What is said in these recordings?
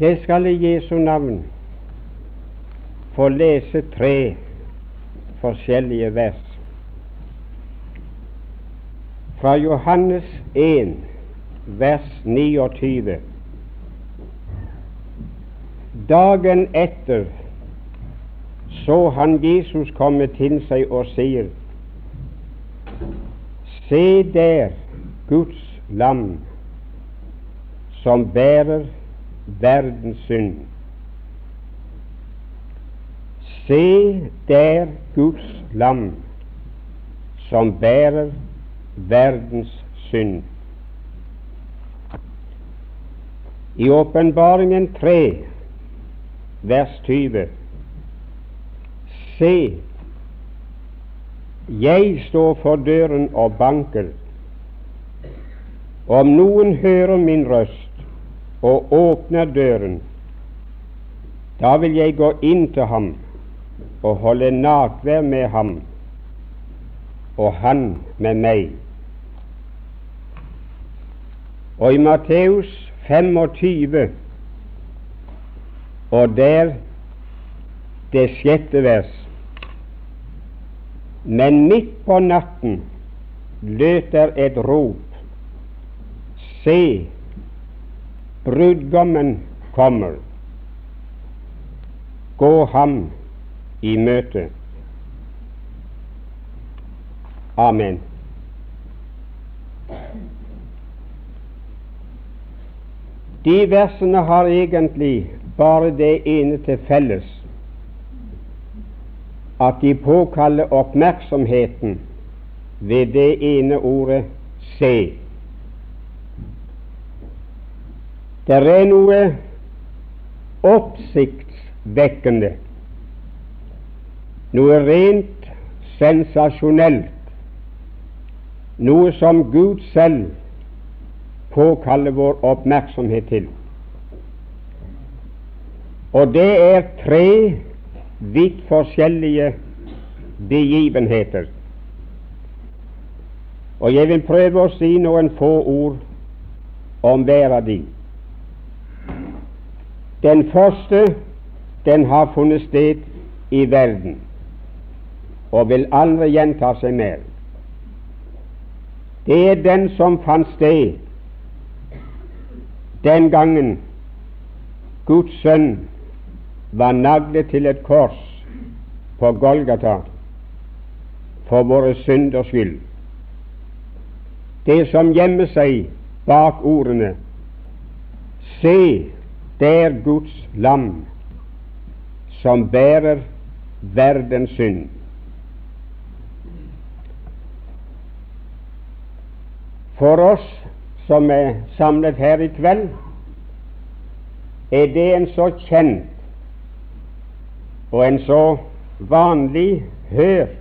Jeg skal i Jesu navn få lese tre forskjellige vers fra Johannes 1, vers 29. Dagen etter så han Jesus komme til seg og sier Se der Guds lam som bærer verdens synd. Se der Guds lam som bærer verdens synd. I Åpenbaringen 3, vers 20 Se, jeg står for døren og banker. Om noen hører min røst og åpner døren, da vil jeg gå inn til ham og holde natvær med ham, og han med meg. Og i Matteus 25, og der det sjette vers. Men midt på natten lød der et rop. Se, brudgommen kommer. Gå ham i møte. Amen. De versene har egentlig bare det ene til felles at de påkaller oppmerksomheten ved det ene ordet se. Det er noe oppsiktsvekkende, noe rent sensasjonelt, noe som Gud selv påkaller vår oppmerksomhet til. Og det er tre vidt forskjellige begivenheter. Og jeg vil prøve å si noen få ord om hver av de. Den første den har funnet sted i verden og vil aldri gjenta seg mer. Det er den som fant sted den gangen Guds sønn var naglet til et kors på Golgata for våre synders skyld. Det som gjemmer seg bak ordene Se, der Guds lam som bærer verdens synd. For oss som er samlet her i kveld, er det en så kjent og en så vanlig hørt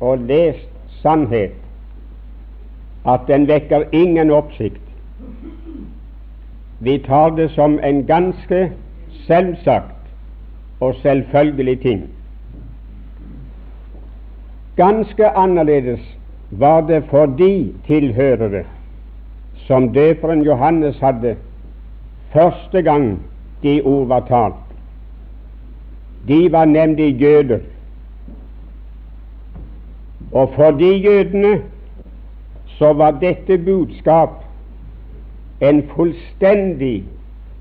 og lest sannhet at den vekker ingen oppsikt. Vi tar det som en ganske selvsagt og selvfølgelig ting. Ganske annerledes var det for de tilhørere som døperen Johannes hadde første gang de ord var talt. De var nemlig jøder. Og for de jødene så var dette budskap en fullstendig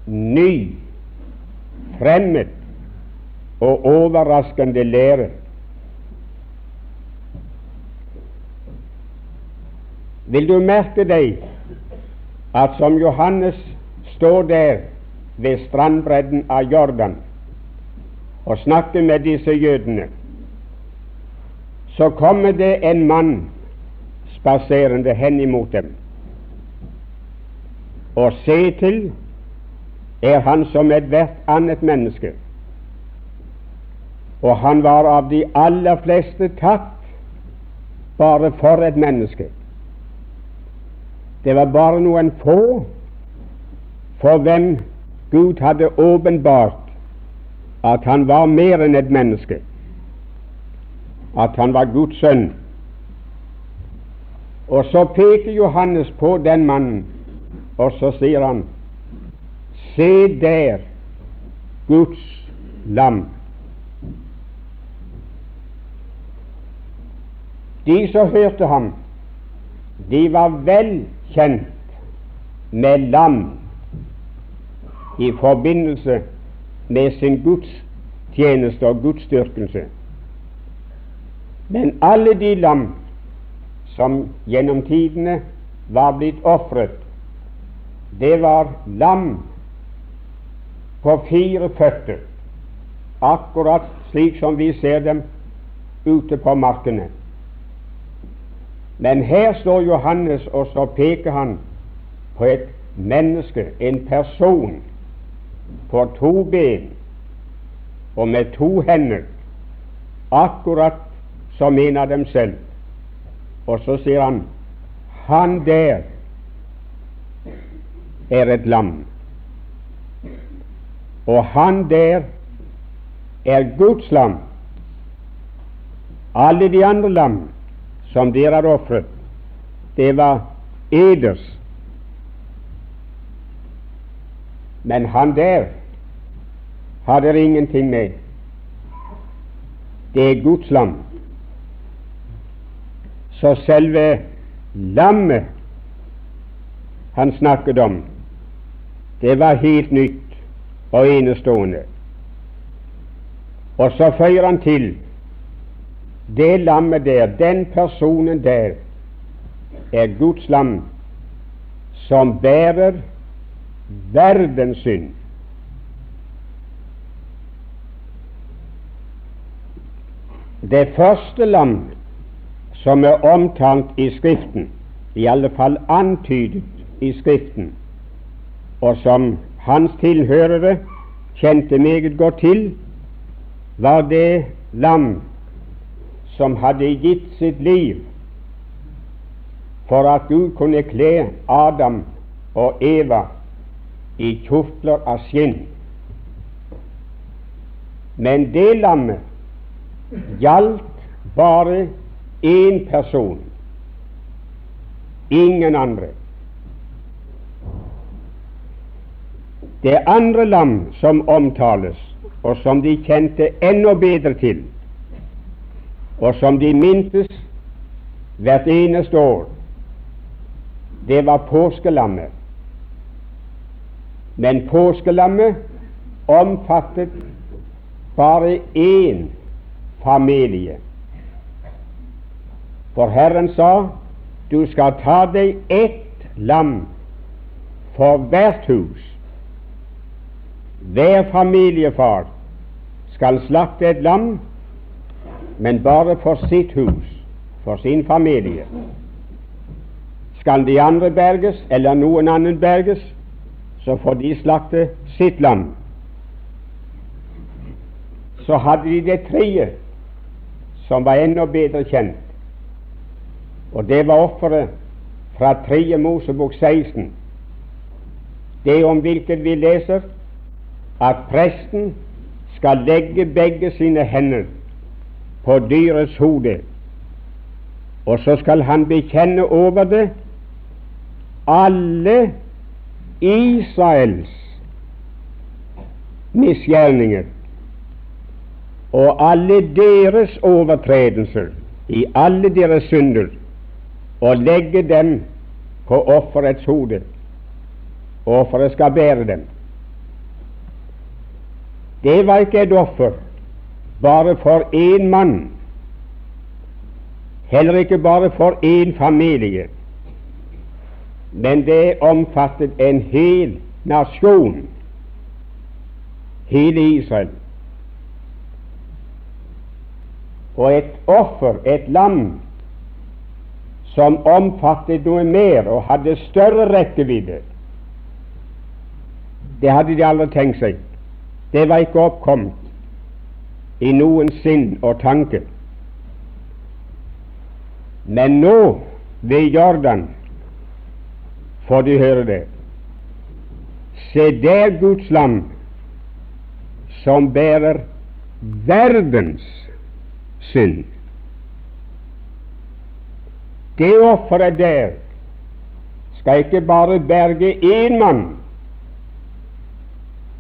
ny, fremmed og overraskende lære. Vil du merke deg at som Johannes står der ved strandbredden av Jordan og snakker med disse jødene, så kommer det en mann spaserende hen imot dem. Og se til er han som ethvert annet menneske. Og han var av de aller fleste tatt bare for et menneske. Det var bare noen få for hvem Gud hadde åpenbart at han var mer enn et menneske, at han var Guds sønn. Og så peker Johannes på den mannen, og så sier han Se der Guds lam. De som hørte ham, de var vel kjent med lam i forbindelse med sin gudstjeneste og gudsdyrkelse. Men alle de lam som gjennom tidene var blitt ofret, det var lam på fire føtter, akkurat slik som vi ser dem ute på markene. Men her står Johannes, og så peker han på et menneske, en person, på to ben og med to hender, akkurat som en av dem selv. Og så sier han han der er et lam, og han der er Guds lam. Alle de andre lam som dere har ofret, det var eders. Men han der har dere ingenting med. Det er Guds lam. Så selve lammet han snakket om, det var helt nytt og enestående. Og så føyer han til det lammet der, den personen der, er Guds lam som bærer verdens synd. Det første lam som er omtalt i Skriften, i alle fall antydet i Skriften, og som hans tilhørere kjente meget godt til, var det lam som hadde gitt sitt liv for at Gud kunne kle Adam og Eva i kjortler av skinn. Men det lammet gjaldt bare én person, ingen andre. Det andre lam som omtales, og som de kjente enda bedre til, og som de mintes hvert eneste år, det var påskelammet. Men påskelammet omfattet bare én familie. For Herren sa du skal ta deg ett lam for hvert hus. Hver familiefar skal slakte et lam men bare for sitt hus, for sin familie. Skal de andre berges, eller noen annen berges, så får de slakte sitt lam. Så hadde de det tredje, som var enda bedre kjent, og det var offeret fra tredje Mosebok 16, det om hvilket vi leser at presten skal legge begge sine hender på dyrets hode, og så skal han bekjenne over det alle Israels misgjerninger og alle deres overtredelser i alle deres synder, og legge dem på offerets hode. Offeret skal bære dem. Det var ikke et offer bare for én mann, heller ikke bare for én familie, men det omfattet en hel nasjon, hele Israel. Og et offer, et lam, som omfattet noe mer og hadde større rekkevidde, det hadde de aldri tenkt seg. Det var ikke oppkommet i noen sinn og tanke. Men nå, ved Jordan, får de høre det. Se der Guds lam som bærer verdens synd. Det offeret der skal ikke bare berge én mann,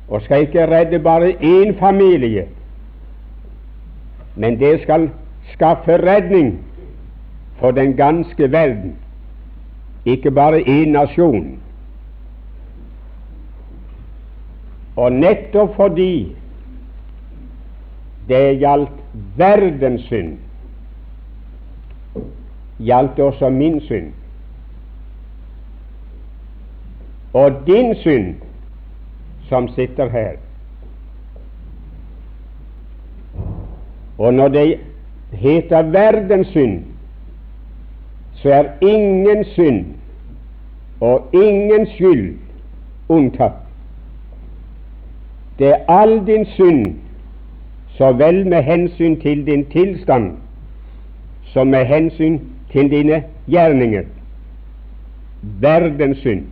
og skal ikke redde bare én familie, men det skal skaffe redning for den ganske verden, ikke bare én nasjon. Og nettopp fordi det gjaldt verdens synd, gjaldt det også min synd. Og din synd, som sitter her. Og når det heter verdens synd, så er ingen synd og ingen skyld unntatt. Det er all din synd, så vel med hensyn til din tilstand som med hensyn til dine gjerninger. Verdens synd.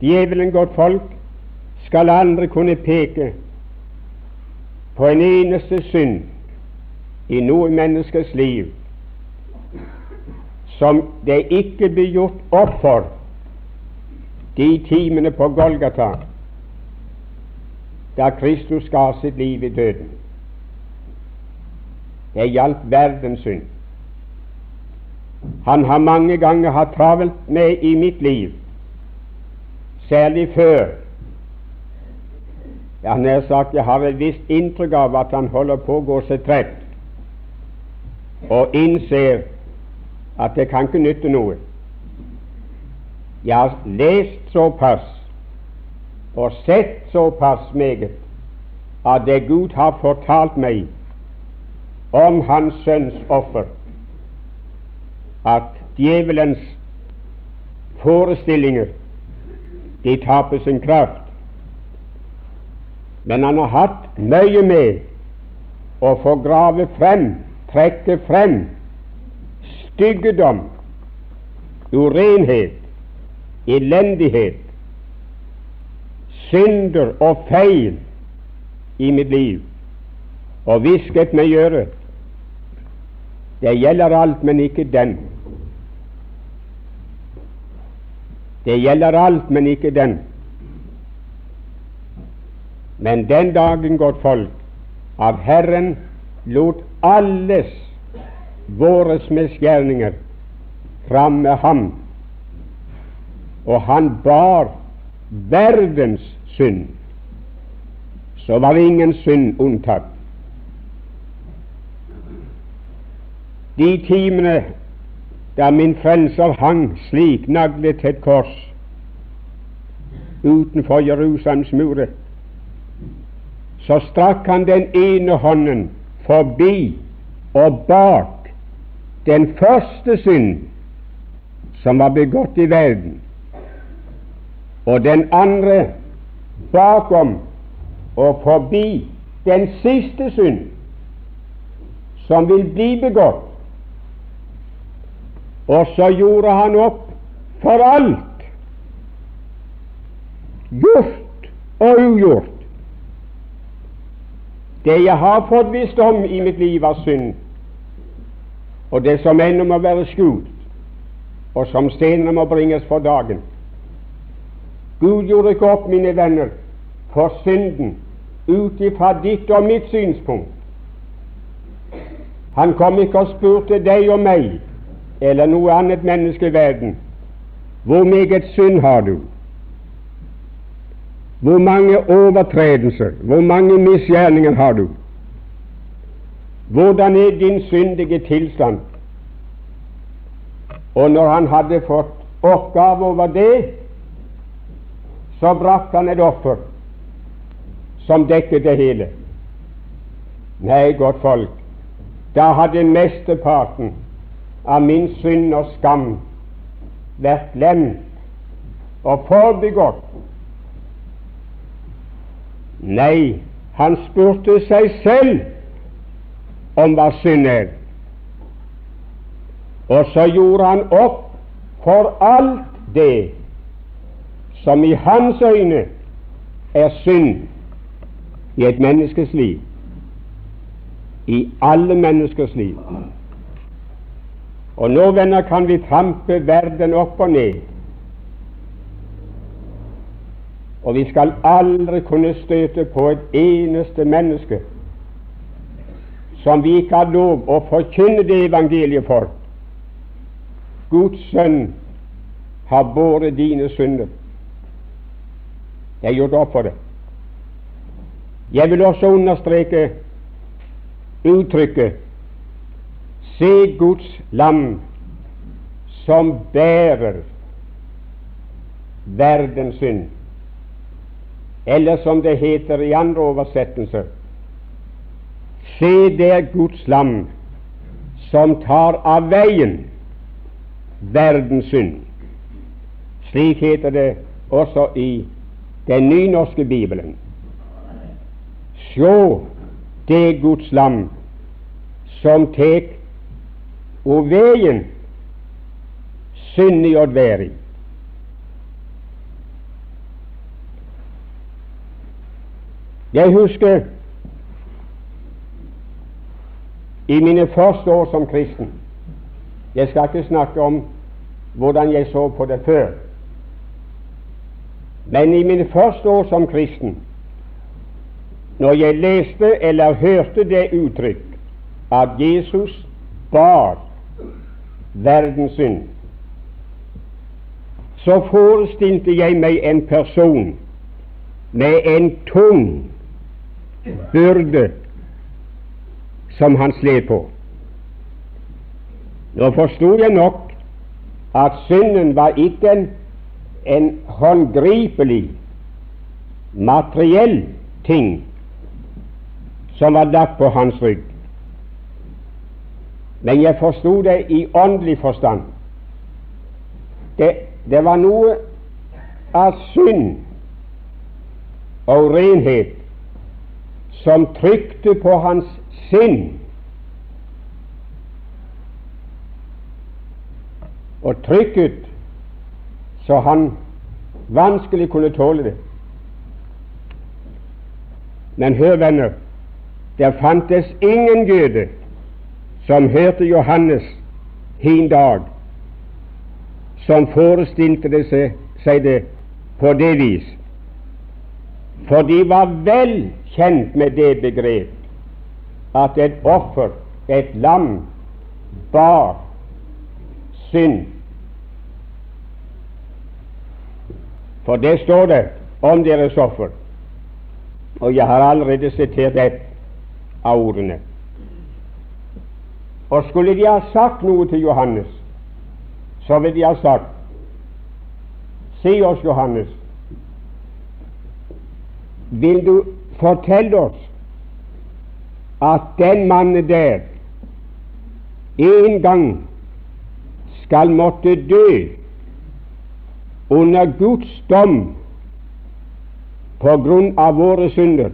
Djevelen, godt folk, skal aldri kunne peke på en eneste synd i noe menneskes liv som det ikke blir gjort opp for de timene på Golgata da Kristus ga sitt liv i døden. Det gjaldt verdens synd. Han har mange ganger hatt travelt med i mitt liv, særlig før. Ja, nær sagt, Jeg har et visst inntrykk av at han holder på å gå seg trett, og innser at det kan ikke nytte noe. Jeg har lest såpass og sett såpass meget at det Gud har fortalt meg om Hans Sønns offer, at djevelens forestillinger de taper sin kraft. Men han har hatt nøye med å få grave frem, trekke frem styggedom, urenhet, elendighet, synder og feil i mitt liv, og hvisket meg i øret det gjelder alt, men ikke den. Det gjelder alt, men ikke den. Men den dagen, går folk, av Herren lot alles våres misgjerninger fram med ham, og han bar verdens synd, så var ingen synd unntatt. De timene da min frelser hang slik naglet til et kors utenfor Jerusalems murer, så strakk han den ene hånden forbi og bak den første synd som var begått i verden, og den andre bakom og forbi den siste synd som vil bli begått. Og så gjorde han opp for alt, gjort og ugjort. Det jeg har fått visst om i mitt liv av synd, og det som ennå må være skjult, og som senere må bringes for dagen. Gud gjorde ikke opp, mine venner, for synden ut ifra ditt og mitt synspunkt. Han kom ikke og spurte deg og meg eller noe annet menneske i verden hvor meget synd har du? Hvor mange overtredelser, hvor mange misgjerninger har du? Hvordan er din syndige tilstand? Og når han hadde fått oppgave over det, så brakte han et offer som dekket det hele. Nei, godt folk, da hadde mesteparten av min synd og skam vært glemt og forbigått. Nei, han spurte seg selv om hva synd er. Og så gjorde han opp for alt det som i hans øyne er synd i et menneskes liv, i alle menneskers liv. Og nå, venner, kan vi trampe verden opp og ned Og vi skal aldri kunne støte på et eneste menneske som vi ikke har lov å forkynne det evangeliet for. Guds sønn har båret dine synder. Jeg har gjort opp for det. Jeg vil også understreke uttrykket Se Guds lam som bærer verdens synd. Eller som det heter i andre oversettelser Se, det er Guds lam som tar av veien verdens synd. Slik heter det også i den nynorske Bibelen. Sjå, det Guds lam som tek og veien synd i å være i. Jeg husker i mine første år som kristen Jeg skal ikke snakke om hvordan jeg så på det før. Men i mine første år som kristen, når jeg leste eller hørte det uttrykk at Jesus bar verdens synd, så forestilte jeg meg en person med en tung byrde som han sled på. Nå forsto jeg nok at synden var ikke en, en håndgripelig, materiell ting som var lagt på hans rygg. Men jeg forsto det i åndelig forstand. Det, det var noe av synd og renhet som trykte på hans sinn og trykket så han vanskelig kunne tåle det. Men hør, venner, der fantes ingen jøde som hørte Johannes hin dag, som forestilte det seg det på det vis. For de var vel kjent med det begrep at et offer, et lam, bar synd. For det står det om deres offer, og jeg har allerede sitert ett av ordene. Og skulle de ha sagt noe til Johannes, så ville de ha sagt Si oss, Johannes, vil du fortelle oss at den mannen der en gang skal måtte dø under Guds dom på grunn av våre synder.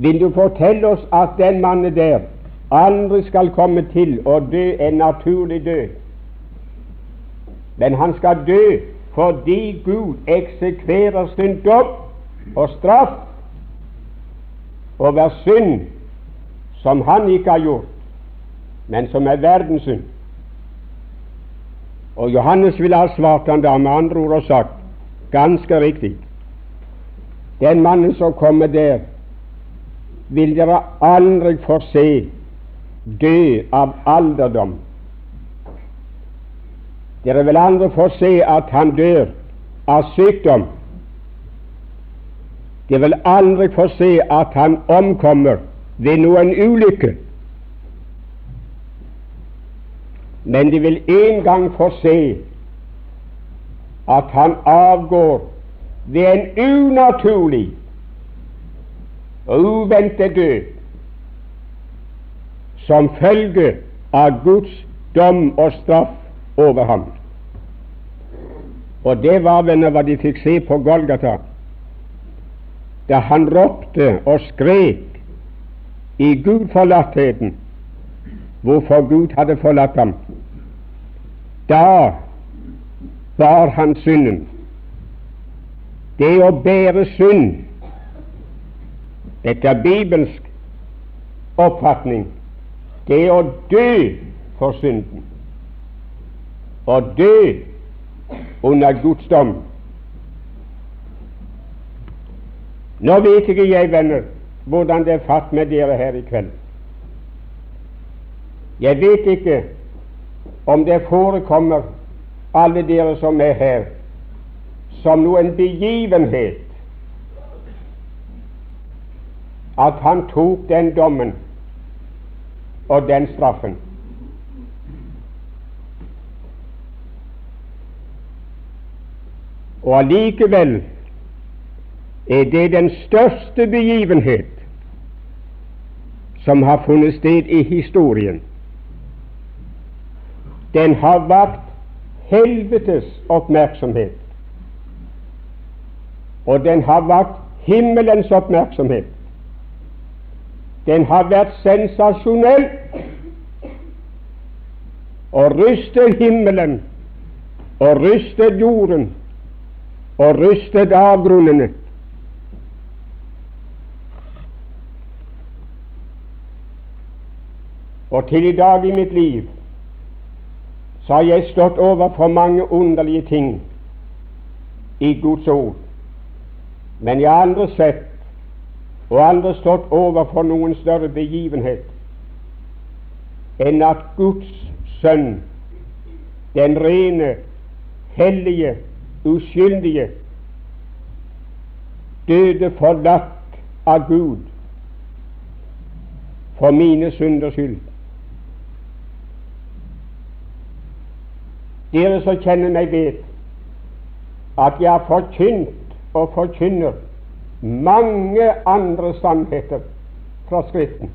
Vil du fortelle oss at den mannen der aldri skal komme til å dø en naturlig død, men han skal dø fordi Gud eksekverer sin dom og straff over synd som han ikke har gjort, men som er verdens synd. Og Johannes ville ha svart han da med andre ord og sagt ganske riktig den mannen som kommer der, vil dere aldri få se dø av alderdom dere vil aldri få se at han dør av sykdom. Dere vil aldri få se at han omkommer ved noen ulykke. Men de vil en gang få se at han avgår ved en unaturlig og uventet død som følge av Guds dom og straff over ham. Og det var venner hva de fikk se på Golgata, da han ropte og skrek i gudforlattheten hvorfor Gud hadde forlatt ham. Da bar han synden. Det å bære synd dette er bibelsk oppfatning. Det er å dø for synden. Å dø under Guds dom. Nå vet ikke jeg, venner, hvordan det er fatt med dere her i kveld. Jeg vet ikke om det forekommer alle dere som er her, som noen begivenhet at han tok den dommen og den straffen. Og allikevel er det den største begivenhet som har funnet sted i historien. Den har vakt helvetes oppmerksomhet, og den har vakt himmelens oppmerksomhet. Den har vært sensasjonell og rystet himmelen og rystet jorden og rystet avgrunnene. Og til i dag i mitt liv så har jeg stått overfor mange underlige ting i Guds ord. Men jeg har aldri sett og aldri stått overfor noen større begivenhet enn at Guds sønn, den rene, hellige, uskyldige, døde forlatt av Gud for mine synders skyld. Dere som kjenner meg, vet at jeg har forkynt og forkynner mange andre sannheter fra Skriften.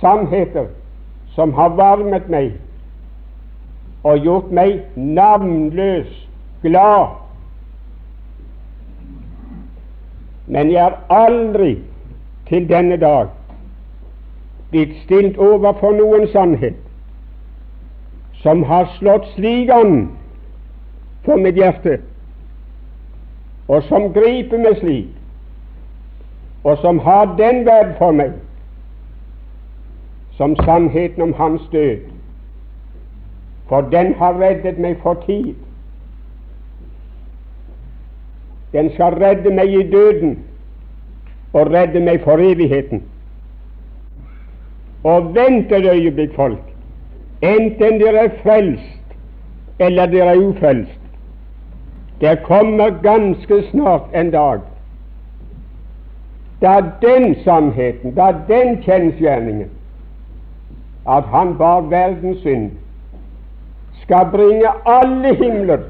Sannheter som har varmet meg og gjort meg navnløs glad. Men jeg har aldri til denne dag blitt stilt overfor noen sannhet som har slått slik an for mitt hjerte, og som griper meg slik, og som har den verd for meg som sannheten om hans død, for den har reddet meg for tid. Den skal redde meg i døden og redde meg for evigheten. Og vent et øyeblikk, folk enten dere er frelst eller dere er ufrelst. Det kommer ganske snart en dag da den sannheten, da den kjensgjerningen, at han bar verdens synd, skal bringe alle himler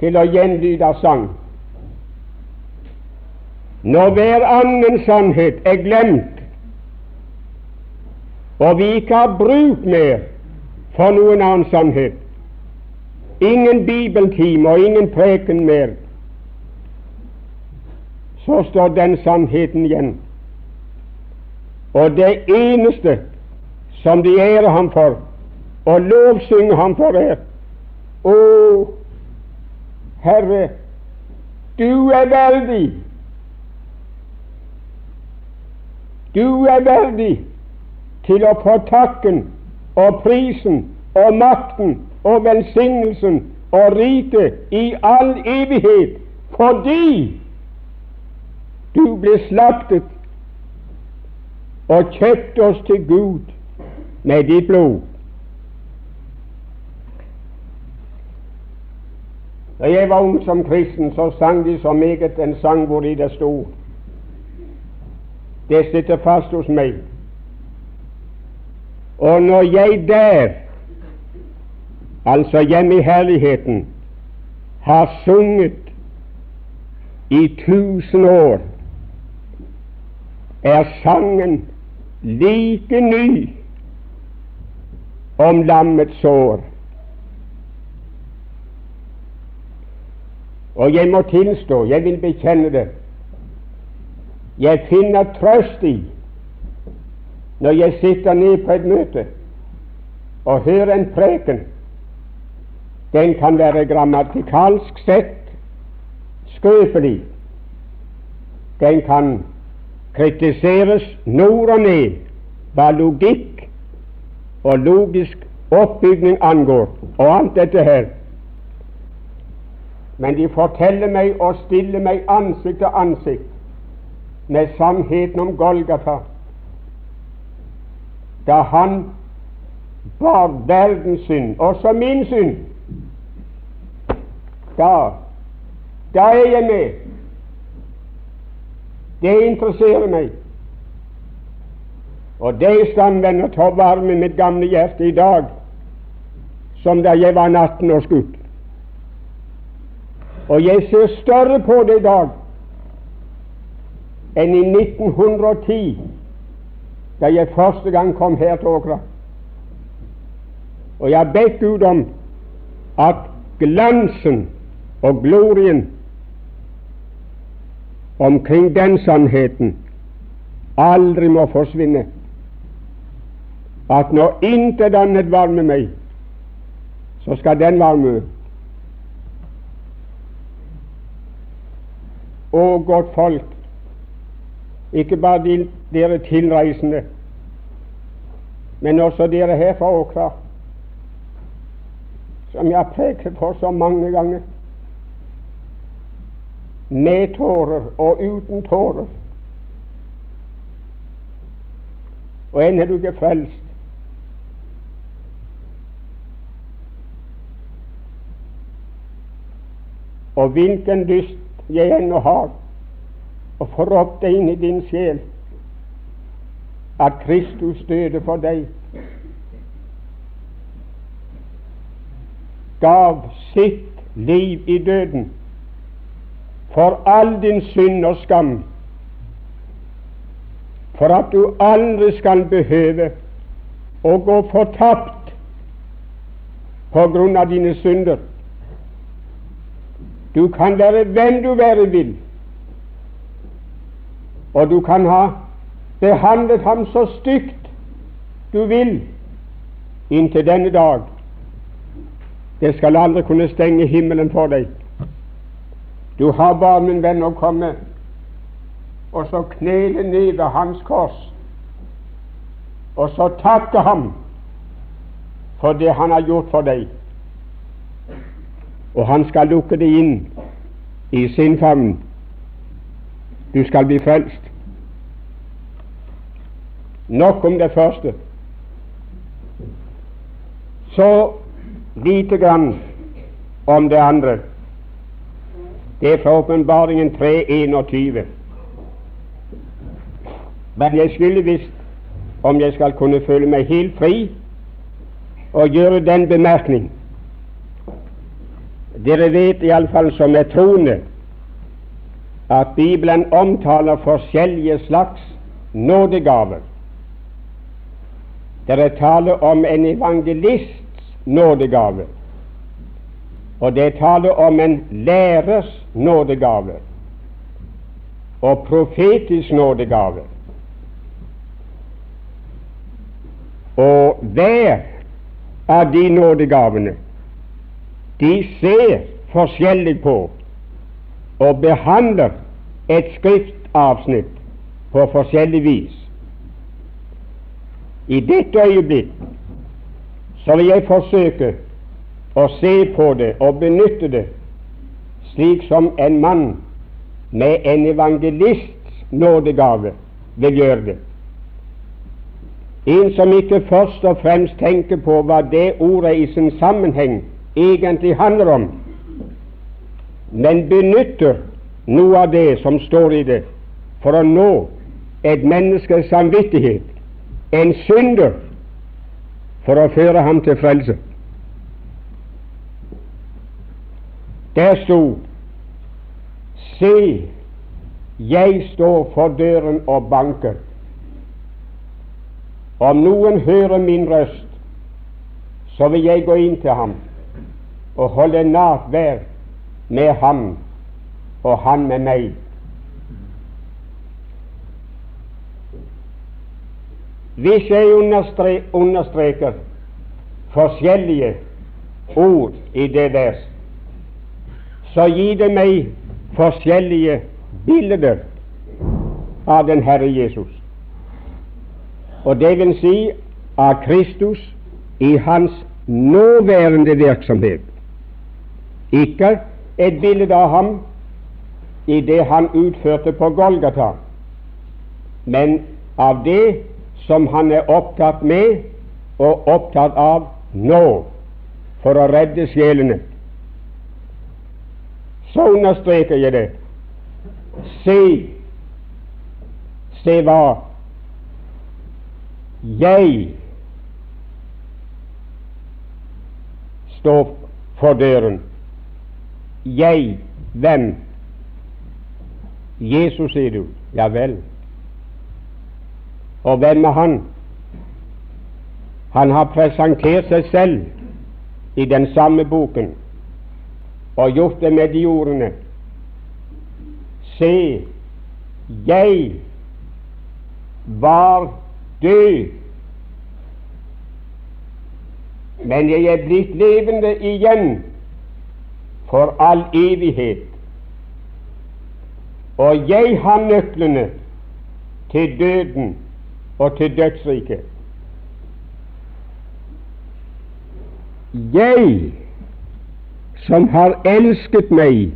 til å gjenlyde sang. Når hver annen sannhet er glemt, og vi ikke har bruk mer for noen annen sannhet. Ingen bibeltime og ingen preken mer. Så står den sannheten igjen. Og det eneste som de ærer ham for og lovsynger ham for, er Å, Herre, du er verdig. Du er verdig til å få takken og prisen og makten og velsignelsen og riket i all evighet fordi du ble slaktet og kjøpte oss til Gud med ditt blod. Da jeg var ung som kristen, så sang de så meget en sang hvori det sto Det sitter fast hos meg. Og når jeg der, altså hjemme i herligheten, har sunget i tusen år, er sangen like ny om lammets sår. Og jeg må tilstå, jeg vil bekjenne det, jeg finner trøst i når jeg sitter ned på et møte og hører en preken. Den kan være grammatikalsk sett skrøpelig. Den kan kritiseres nord og ned hva logikk og logisk oppbygning angår, og alt dette her. men de forteller meg og stiller meg ansikt til ansikt med sannheten om Golgata, da han bar verdens synd, også min synd. Da, da er jeg med. Det interesserer meg. Og det er stand, venner, til å varme mitt gamle hjerte i dag som da jeg var 18 års gutt. Og jeg ser større på det i dag enn i 1910, da jeg første gang kom her til Åkra. Og jeg har bedt Gud om at glansen og glorien omkring den sannheten aldri må forsvinne. At når intet annet varmer meg, så skal den varme. Å, godt folk, ikke bare de, dere tilreisende, men også dere her fra Åkra, som jeg har preket for så mange ganger, med tårer og uten tårer. Og enn er du ikke frelst. Og hvilken lyst jeg ennå har å få opp det inn i din sjel at Kristus døde for deg, gav sitt liv i døden for all din synd og skam, for at du aldri skal behøve å gå fortapt på grunn av dine synder. Du kan være hvem du være vil, og du kan ha behandlet ham så stygt du vil inntil denne dag. Det skal aldri kunne stenge himmelen for deg. Du har bare, min venn, å komme og så knele ned ved Hans kors og så takke Ham for det Han har gjort for deg. Og Han skal lukke deg inn i sin favn. Du skal bli frelst. Nok om det første. Så lite grann om det andre. Det er fra Åpenbaringen 3.21. Men jeg skulle visst om jeg skal kunne føle meg helt fri og gjøre den bemerkning. Dere vet iallfall som er troende at Bibelen omtaler forskjellige slags nådegaver. Det er tale om en evangelists nådegave, og det er tale om en lærers nådegave og profetisk nådegave. Og hver av de nådegavene de ser forskjellig på og behandler et skriftavsnitt på forskjellig vis. I dette øyeblikk så vil jeg forsøke å se på det og benytte det slik som en mann med en evangelists nådegave vil gjøre det. En som ikke først og fremst tenker på hva det ordet i sin sammenheng egentlig handler om, men benytter noe av det som står i det, for å nå et menneskes samvittighet, en synder, for å føre ham til frelse. Der sto Se, jeg står for døren og banker. Om noen hører min røst, så vil jeg gå inn til ham og holde natvær med ham og han med meg. Hvis jeg understre understreker forskjellige ord i det vers, så gir det meg forskjellige bilder av den Herre Jesus. Og det vil si av Kristus i hans nåværende virksomhet. Ikke et bilde av ham i det han utførte på Golgata, men av det som han er opptatt med og opptatt av nå for å redde sjelene. Så understreker jeg det. Se, se hva jeg står for døren. Jeg, hvem? Jesus, sier du. Ja vel. Og hvem er han? Han har presentert seg selv i den samme boken og gjort det med de ordene Se, jeg var død, men jeg er blitt levende igjen for all evighet. Og jeg har nøklene til døden og til dødsriket. Jeg som har elsket meg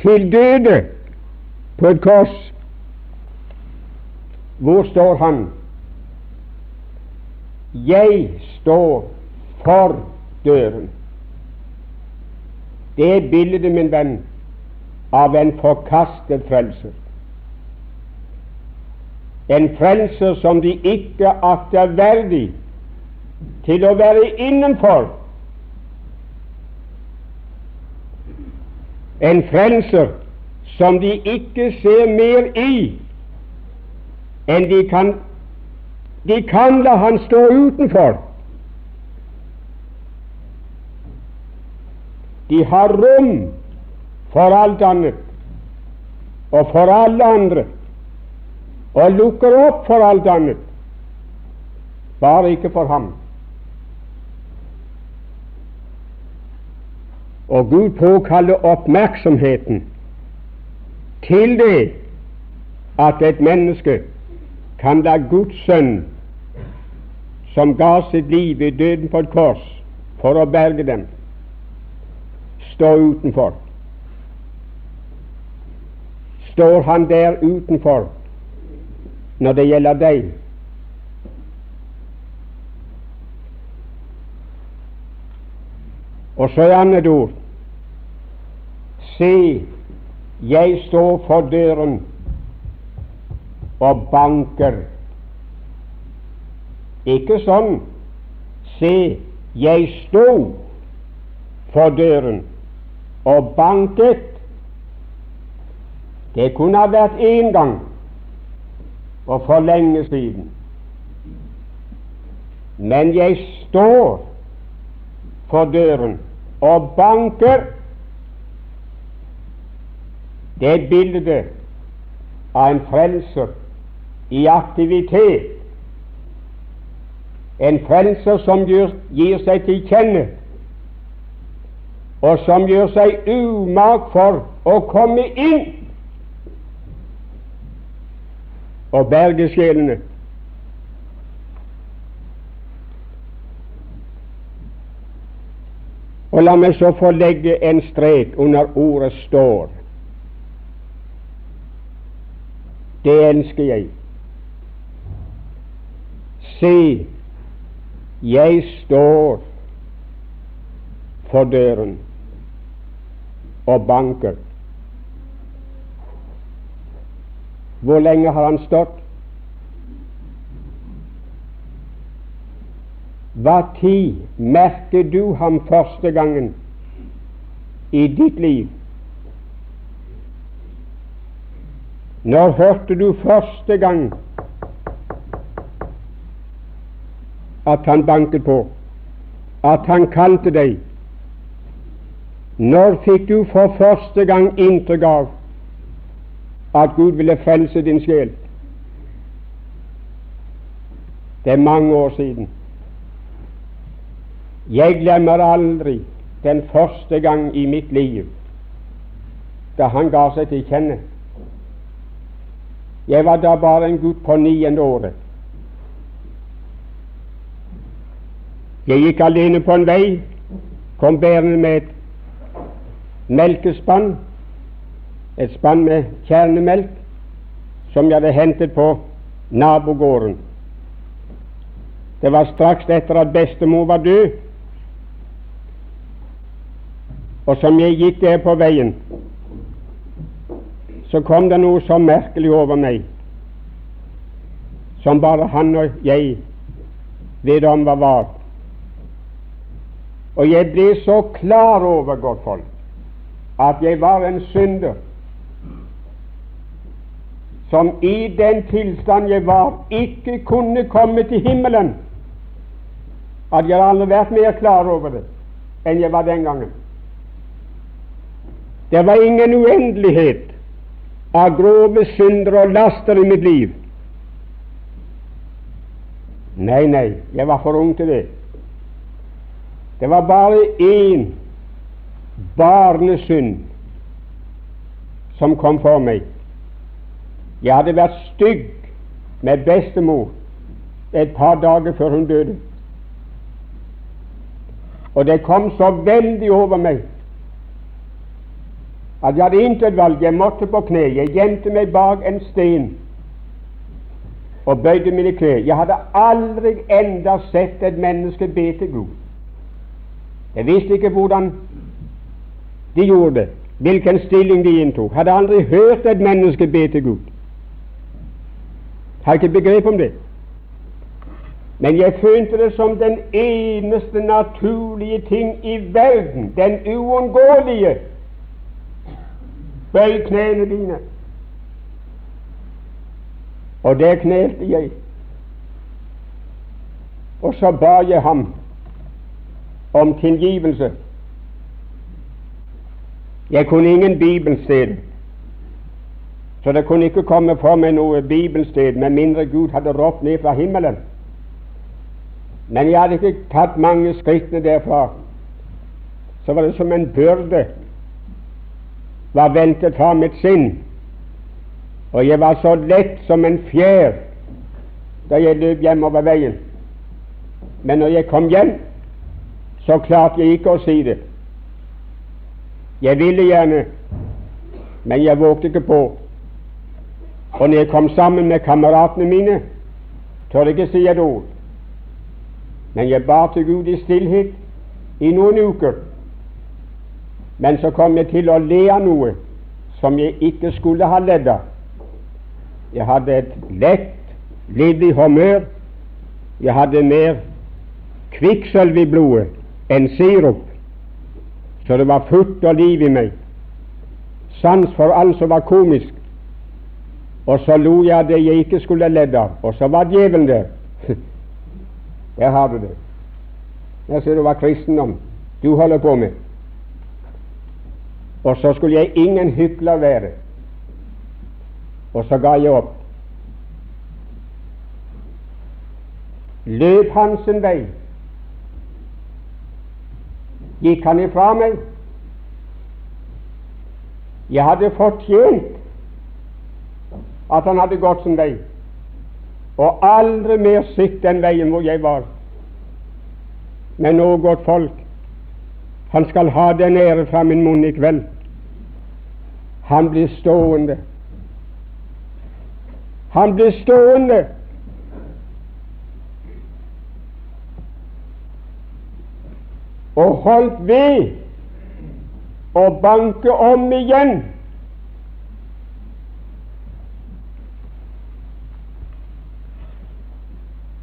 til døde på et kors, hvor står han? Jeg står for døren. Det er bildet, min venn, av en forkastet frelser. En frelser som de ikke akter verdig til å være innenfor. En frelser som de ikke ser mer i enn de kan De kan la han stå utenfor. De har rom for alt annet og for alle andre, og lukker opp for alt annet, bare ikke for ham. Og Gud påkaller oppmerksomheten til det at et menneske kan la Guds sønn, som ga sitt liv i døden på et kors for å berge dem, stå utenfor. Står han der utenfor når det gjelder deg? Og så et annet ord. Se, jeg står for døren og banker. Ikke sånn. Se, jeg sto for døren og banket. Det kunne ha vært én gang og for lenge siden. Men jeg står for døren og banker. Det er bildet av en frelser i aktivitet. En frelser som gir, gir seg til kjenne, og som gjør seg umak for å komme inn og berge sjelene. Og la meg så få legge en strek under ordet 'står'. Det ønsker jeg. Se, jeg står for døren og banker. Hvor lenge har han stått? Hva tid merket du ham første gangen i ditt liv? Når hørte du første gang at han banket på, at han kalte deg? Når fikk du for første gang inntrykk av at Gud ville frelse din sjel? Det er mange år siden. Jeg glemmer aldri den første gang i mitt liv da han ga seg til kjenne. Jeg var da bare en gutt på niende året. Jeg gikk alene på en vei, kom bærende med et melkespann, et spann med kjernemelk, som jeg hadde hentet på nabogården. Det var straks etter at bestemor var død, og som jeg gikk der på veien, så kom det noe så merkelig over meg, som bare han og jeg vet om hva var. Og jeg ble så klar over, godt folk, at jeg var en synder som i den tilstand jeg var, ikke kunne komme til himmelen. At jeg aldri vært mer klar over det enn jeg var den gangen. Det var ingen uendelighet av grove synder og laster i mitt liv. Nei, nei, jeg var for ung til det. Det var bare én barnesynd som kom for meg. Jeg hadde vært stygg med bestemor et par dager før hun døde. Og det kom så veldig over meg at jeg hadde intet valg. Jeg måtte på kne. Jeg gjemte meg bak en sten og bøyde mine klær. Jeg hadde aldri enda sett et menneske be til Gud. Jeg visste ikke hvordan de gjorde det, hvilken stilling de inntok. Hadde aldri hørt et menneske be til Gud. Har ikke begrep om det. Men jeg følte det som den eneste naturlige ting i verden, den uunngåelige. Bøy knærne dine. Og der knelte jeg. Og så ba jeg ham om tilgivelse. Jeg kunne ingen bibelsted så det kunne ikke komme for meg noe bibelsted med mindre Gud hadde råpt ned fra himmelen. Men jeg hadde ikke tatt mange skrittene derfra. Så var det som en byrde var ventet fra mitt sinn. Og jeg var så lett som en fjær da jeg løp hjemover veien. Men når jeg kom hjem, så klarte jeg ikke å si det. Jeg ville gjerne, men jeg vågte ikke på. Og når jeg kom sammen med kameratene mine, tør jeg ikke si et ord. Men jeg bar til Gud i stillhet i noen uker. Men så kom jeg til å le av noe som jeg ikke skulle ha ledd av. Jeg hadde et lett, livlig humør. Jeg hadde mer kvikksølv i blodet enn sirup, så det var futt og liv i meg. Sans for alt som var komisk. Og så lo jeg av det jeg ikke skulle ledd av, og så var djevelen der. Der har du det. Jeg ser det var kristendom du holder på med. Og så skulle jeg ingen hykler være. Og så ga jeg opp. Løp han sin vei. Gikk han ifra meg? Jeg hadde fortjent at han hadde gått sin vei, og aldri mer sett den veien hvor jeg var. Men nå, godt folk, han skal ha den ære fra min munn i kveld. Han blir stående. Han blir stående. Og holdt ved å banke om igjen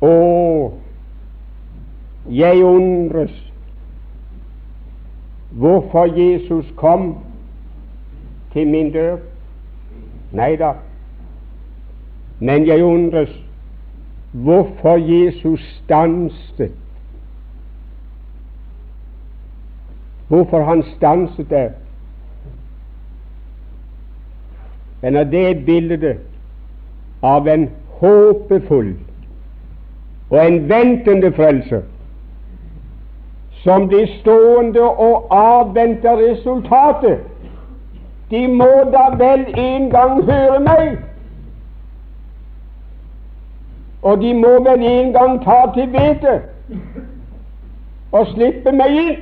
Og jeg undres hvorfor Jesus kom til min dør. Nei da. Men jeg undres hvorfor Jesus stanset. Hvorfor han stanset der. Men det er bildet av en håpefull og en ventende frelse som blir stående og avventer resultatet. De må da vel en gang høre meg, og de må vel en gang ta til vettet og slippe meg inn.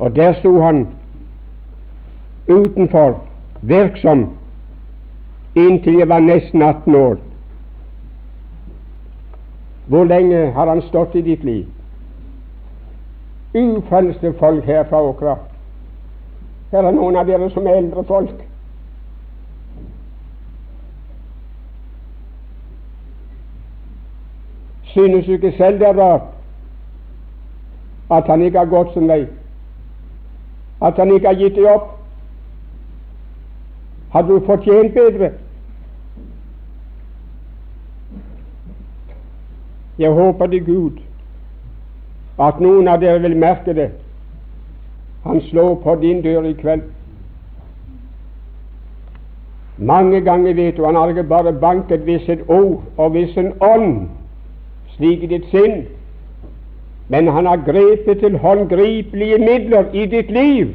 Og der sto han utenfor, virksom, inntil jeg var nesten 18 år. Hvor lenge har han stått i ditt liv? Ufrelste folk her fra Åkra. Her er noen av dere som er eldre folk. Synes du ikke selv det er rart at han ikke har gått sin vei? At han ikke har gitt deg opp? Hadde du fortjent bedre? Jeg håper til Gud at noen av dere vil merke det. Han slår på din dør i kveld. Mange ganger, vet du, han har ikke bare banket ved sitt ord og ved sin ånd, slik i ditt sinn, men han har grepet til håndgripelige midler i ditt liv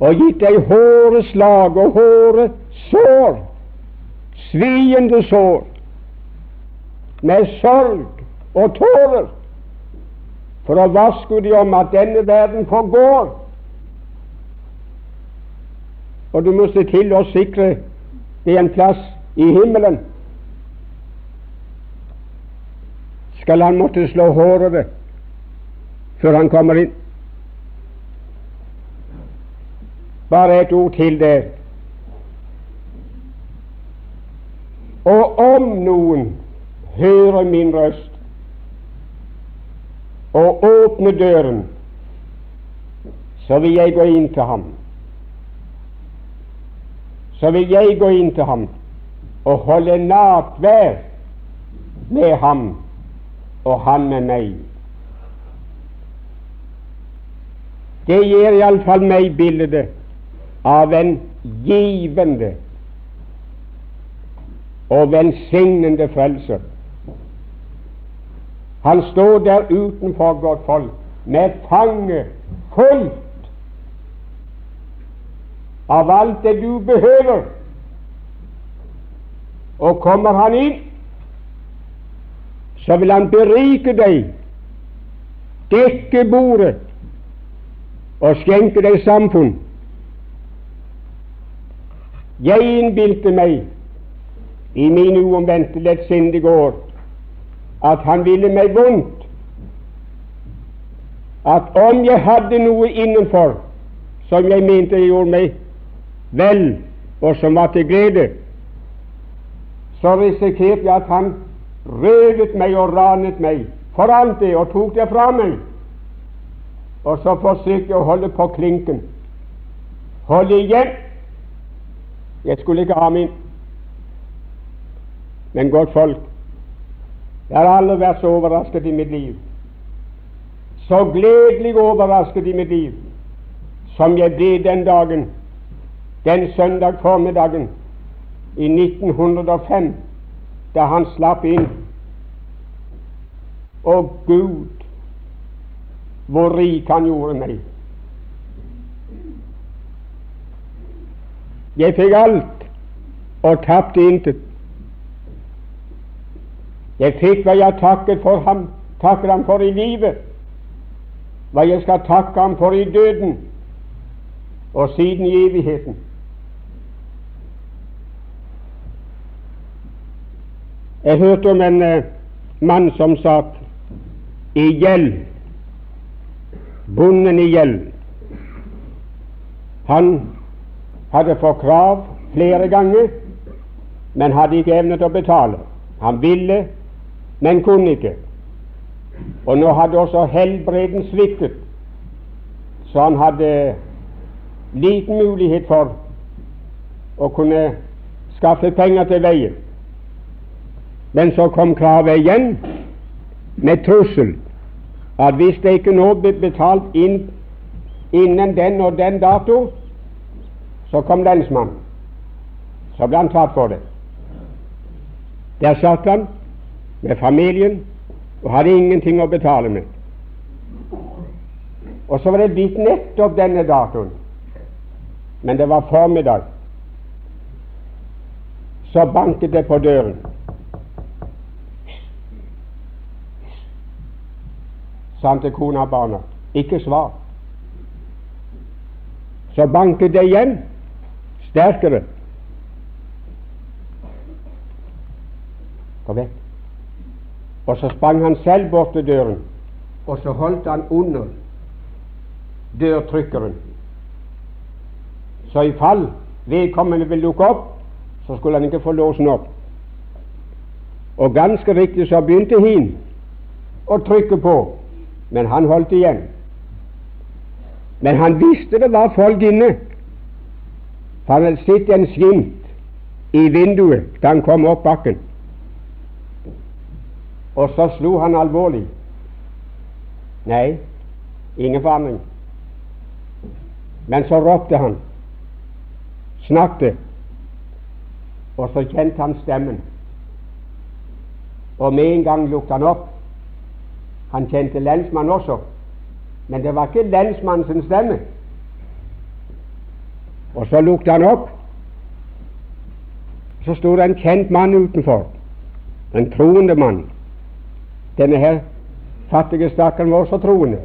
og gitt deg håreslag og håresår, sviende sår, med sorg og tårer, for å vaske de om at denne verden forgår. Og du må se til å sikre deg en plass i himmelen. Skal han måtte slå håret før han kommer inn? Bare et ord til det. Og om noen hører min røst og åpner døren, så vil jeg gå inn til ham. Så vil jeg gå inn til ham og holde natvær med ham og han med meg. Det gir iallfall meg bildet av en givende og velsignende frelser. Han står der utenfor, godt folk, med fanget fullt av alt det du behøver. Og kommer han inn, så vil han berike deg, dekke bordet og skjenke deg samfunn. Jeg innbilte meg i mine uomvendte lettsindige år at han ville meg vondt. At om jeg hadde noe innenfor som jeg mente gjorde meg vel, og som var til glede, så risikerte jeg at han røvet meg og ranet meg, for det og tok det fra meg. Og så forsøkte jeg å holde på klinken, holde igjen jeg skulle ikke ha min. Men godt folk, jeg har aldri vært så overrasket i mitt liv, så gledelig overrasket i mitt liv, som jeg ble den dagen, den søndag formiddagen i 1905, da han slapp inn. Og Gud, hvor rik han gjorde meg. Jeg fikk alt og tapte intet. Jeg fikk hva jeg takket for ham, takker ham for i livet, hva jeg skal takke ham for i døden, og siden i evigheten. Jeg hørte om en uh, mann som satt i gjeld, bonden i gjeld. Han hadde fått krav flere ganger, men hadde ikke evnet å betale. Han ville, men kunne ikke. Og nå hadde også helbreden sviktet, så han hadde liten mulighet for å kunne skaffe penger til veien. Men så kom kravet igjen med trussel at hvis det ikke nå ble betalt inn innen den og den dato, så kom lensmannen. Så ble han tatt for det. Der satt han med familien og hadde ingenting å betale med. Og så var det blitt nettopp denne datoen, men det var formiddag. Så banket det på døren. Sa han til kona og barna. Ikke svar. Så banket det igjen sterkere. Gå vekk. Og så sprang han selv bort til døren, og så holdt han under dørtrykkeren. Så i fall vedkommende ville dukke opp, så skulle han ikke få låsen opp. Og ganske riktig så begynte hin å trykke på, men han holdt igjen. Men han visste det var folk inne, for han hadde sett en skimt i vinduet da han kom opp bakken. Og så slo han alvorlig. Nei, ingen forandring. Men så ropte han, snakket, og så kjente han stemmen. Og med en gang lukket han opp. Han kjente lensmannen også, men det var ikke lensmannens stemme. Og så lukket han opp. Så sto det en kjent mann utenfor, en troende mann. Denne her fattige stakkaren var så troende.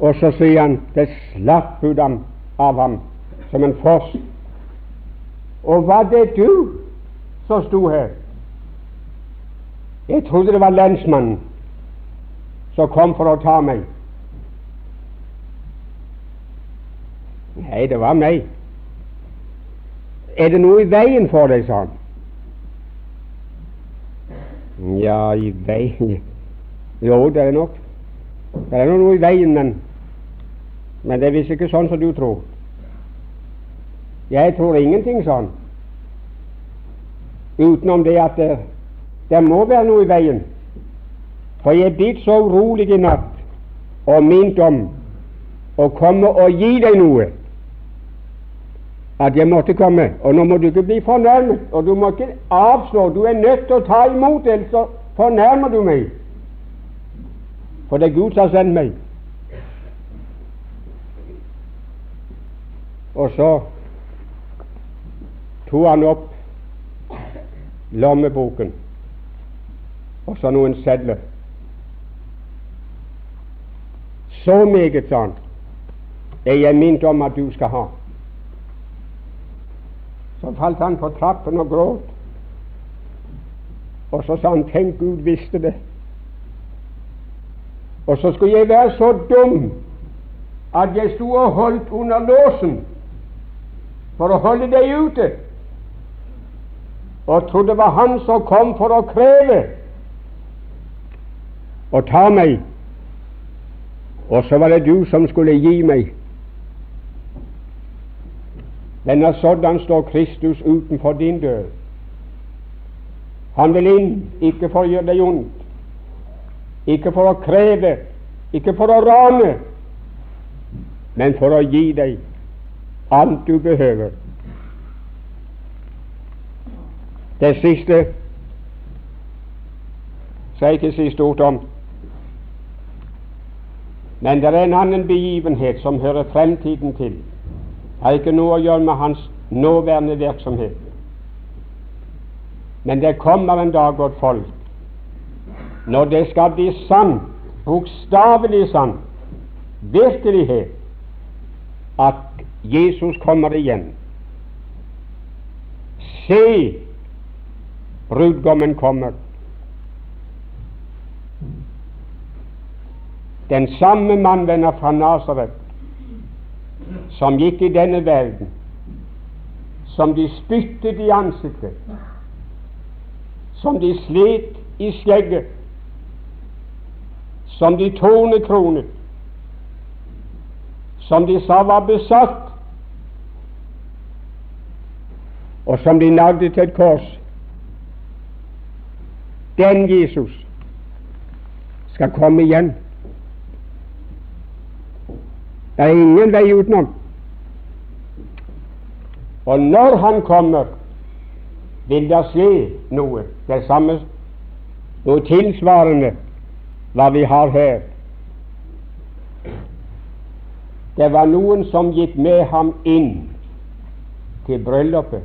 Og så sier han det slapp ut av ham som en foss. Og var det du som sto her? Jeg trodde det var lensmannen som kom for å ta meg. Nei, det var meg. Er det noe i veien for deg, sa han. Ja, i veien Jo, det er nok. Det er noe i veien, men, men det er visst ikke sånn som du tror. Jeg tror ingenting sånn, utenom det at det, det må være noe i veien. For jeg blir så urolig i natt og minnet om å komme og gi deg noe at jeg måtte komme. Og nå må du ikke bli fornærmet, og du må ikke avslå. Du er nødt til å ta imot, ellers så fornærmer du meg. For det er Gud som har sendt meg. Og så tok han opp lommeboken og så noen sedler. Så meget, sa han, er jeg minnet om at du skal ha. Så falt han på trappen og gråt. Og så sa han 'Tenk, Gud visste det'. Og så skulle jeg være så dum at jeg sto og holdt under låsen for å holde deg ute, og trodde det var han som kom for å kreve og ta meg, og så var det du som skulle gi meg. Men når sådan står Kristus utenfor din dør. Han vil inn, ikke for å gjøre deg ondt, ikke for å kreve, ikke for å rane, men for å gi deg alt du behøver. Det siste skal jeg ikke si stort om, men det er en annen begivenhet som hører fremtiden til har ikke noe å gjøre med hans nåværende virksomhet. Men det kommer en dag, godt folk, når det skal bli sant, bokstavelig sant, virkelighet, at Jesus kommer igjen. Se, brudgommen kommer. Den samme mann vender fra Nasaret som gikk i denne verden, som de spyttet i ansiktet, som de slet i skjegget, som de tornekronet, som de sa var besatt, og som de nagde til et kors. Den Jesus skal komme igjen. Det er ingen vei utenom. Og når Han kommer, vil det skje noe. Det samme, noe tilsvarende hva vi har her. Det var noen som gikk med ham inn til bryllupet,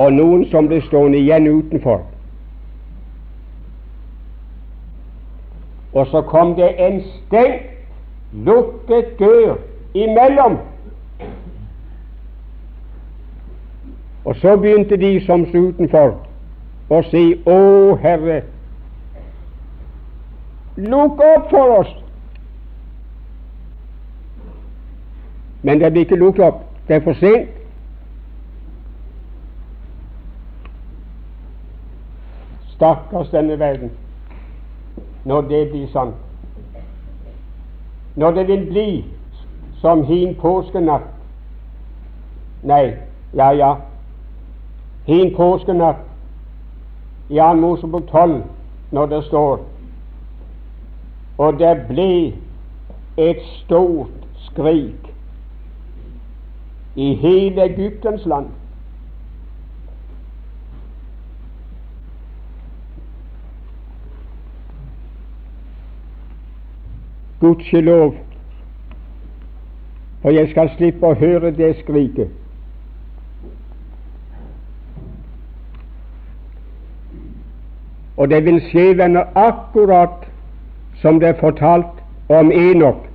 og noen som ble stående igjen utenfor. Og så kom det en stengt, lukket dør imellom. Og så begynte de som sto utenfor, å si Å, Herre, lukk opp for oss. Men det blir ikke lukket opp. Det er for sent. Stakkars denne verden, når det blir sånn. Når det vil bli som hin påskenatt Nei, ja, ja, hin påskenatt i 2. Mosebok 12, når det står Og det ble et stort skrik i hele Egyptens land. Gudskjelov, for jeg skal slippe å høre det skriket. Og det vil skje, venner, akkurat som det er fortalt om Enok,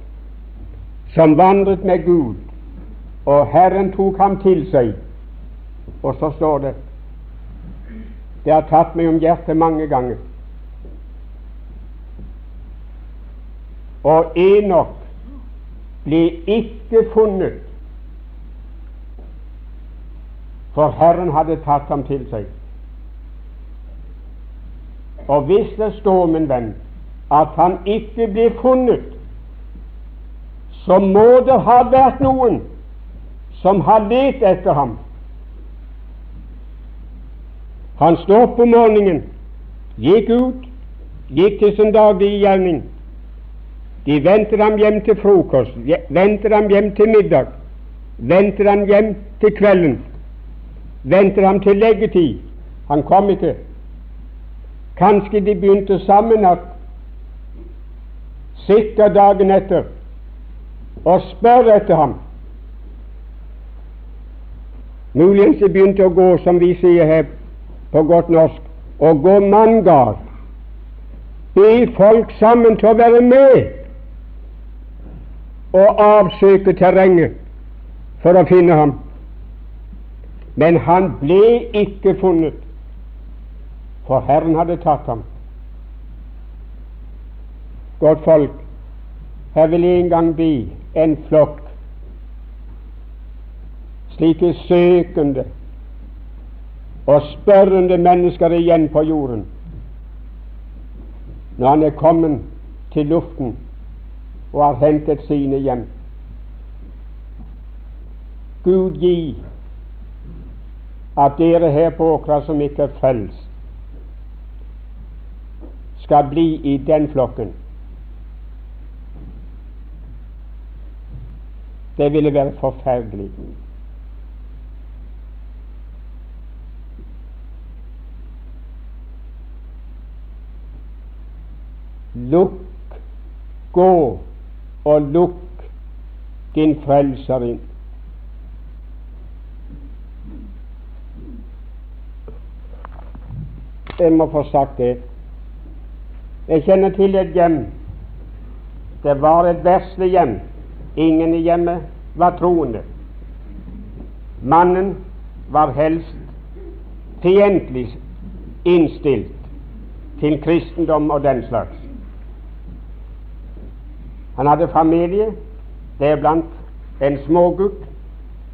som vandret med Gud, og Herren tok ham til seg. Og så står det Det har tatt meg om hjertet mange ganger. Og Enok ble ikke funnet, for Herren hadde tatt ham til seg. Og hvis det står, min venn, at han ikke blir funnet, så må det ha vært noen som har lett etter ham. Han sto opp om morgenen, gikk ut, gikk til sin daglige gjerning. De venter ham hjem til frokost, venter ham hjem til middag, venter ham hjem til kvelden, venter ham til leggetid. Han kom ikke. Kanskje de begynte sammen natt, sikkert dagen etter, og spør etter ham. Muligens de begynte å gå, som vi sier her på godt norsk, å gå manngard. Be folk sammen til å være med og avsøke terrenget for å finne ham. Men han ble ikke funnet, for Herren hadde tatt ham. Godt folk, her vil en gang bli en flokk slike søkende og spørrende mennesker igjen på jorden når han er kommet til luften og har hentet sine hjem. Gud gi at dere her på Åkra som ikke er frelst, skal bli i den flokken. Det ville være forferdelig. Lukk, gå og lukk din Frelser inn. Jeg må få sagt det. Jeg kjenner til et hjem. Det var et verslig hjem. Ingen i hjemmet var troende. Mannen var helst fiendtlig innstilt til kristendom og den slags. Han hadde familie, deriblant en smågutt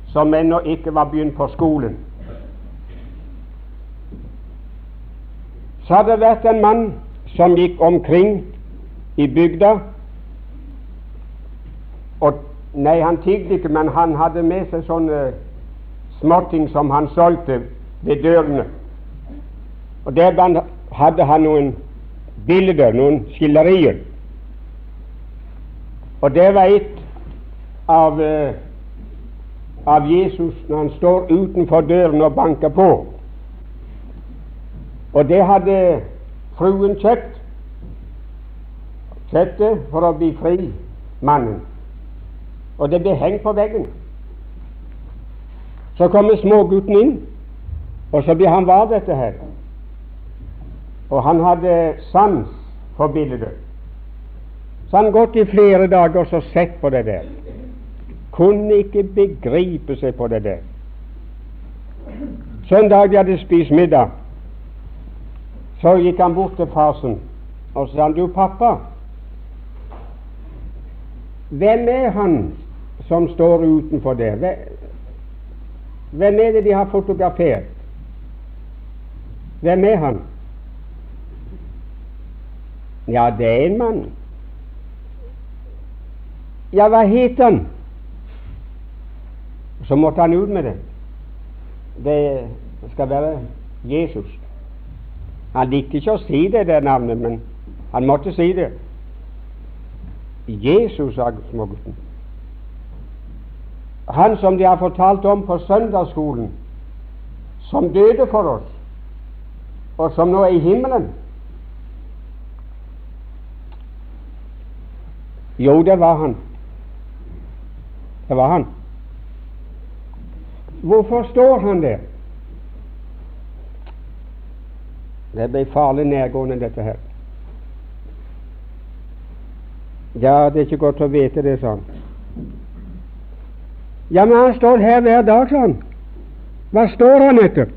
som ennå ikke var begynt på skolen. Så hadde det vært en mann som gikk omkring i bygda og Nei, han tigget ikke, men han hadde med seg sånne småting som han solgte ved dørene. Og der hadde han noen bilder, noen skillerier. Og det var et av, uh, av Jesus når han står utenfor døren og banker på. Og det hadde fruen kjøpt. Kjøpte for å bli fri, mannen. Og det ble hengt på veggen. Så kommer smågutten inn, og så blir han var dette her. Og han hadde sans for bildet. Så han gått i flere dager og så sett på det der. Kunne ikke begripe seg på det der. Så en dag de hadde spist middag, så gikk han bort til farsen og sa han, du pappa, hvem er han som står utenfor der? Hvem er det de har fotografert? Hvem er han? Ja, det er en mann. Ja, hva het han? Så måtte han ut med det. Det skal være Jesus. Han likte ikke å si det der navnet, men han måtte si det. Jesus, sa smågutten. Han som de har fortalt om på søndagsskolen, som døde for oss, og som nå er i himmelen. Jo, det var han. Det var han. Hvorfor står han der? Det ble farlig nærgående, dette her. Ja, det er ikke godt å vite det sånn. Ja, men han står her hver dag, sånn. Hva står han etter?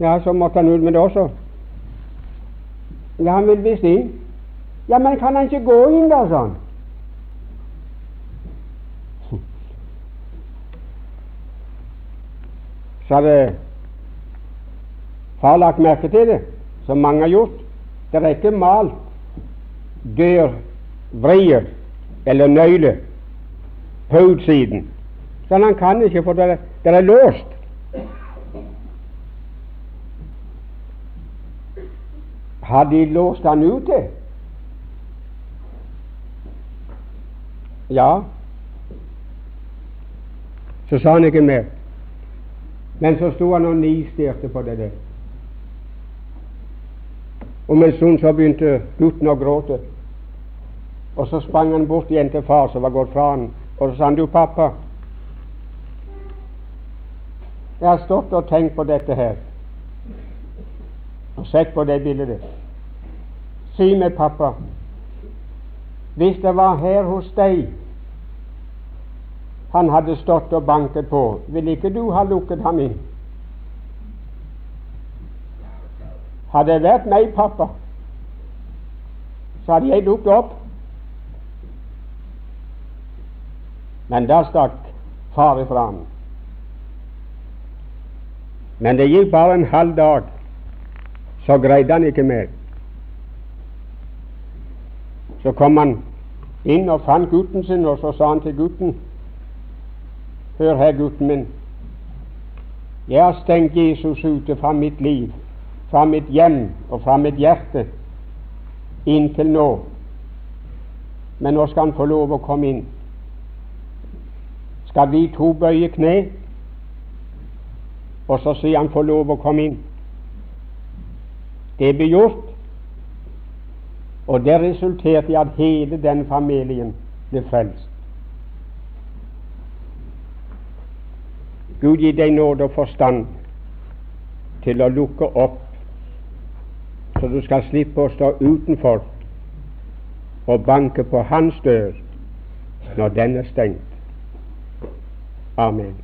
Ja, så måtte han ut med det også. Ja, han vil visst inn. Ja, men kan han ikke gå inn da, sånn? Så hadde far lagt merke til det, som mange har gjort. Det er ikke malt dørvrier eller nøyle på utsiden. Så han kan ikke, for det, det er låst. Har de låst han ute? Ja. Så sa han ikke mer. Men så sto han og nistirte på det der. Om en stund så begynte gutten å gråte. Og så sprang han bort igjen til far som var gått fra han, og så sa han, du pappa, jeg har stått og tenkt på dette her, og sett på det bildet. Si meg, pappa, hvis det var her hos deg han hadde stått og banket på, ville ikke du ha lukket ham inn? Hadde det vært meg, pappa, så hadde jeg dukket opp. Men da stakk far ifra ham. Men det gikk bare en halv dag, så greide han ikke mer. Så kom han inn og fant gutten sin, og så sa han til gutten Hør her, gutten min. Jeg har stengt Jesus ute fra mitt liv fra mitt hjem og fra mitt hjerte inntil nå. Men nå skal han få lov å komme inn. Skal vi to bøye kne, og så sier han få lov å komme inn. Det ble gjort, og det resulterte i at hele den familien ble frelst. Gud gi deg nåde og forstand til å lukke opp så du skal slippe å stå utenfor og banke på hans dør når den er stengt. Amen.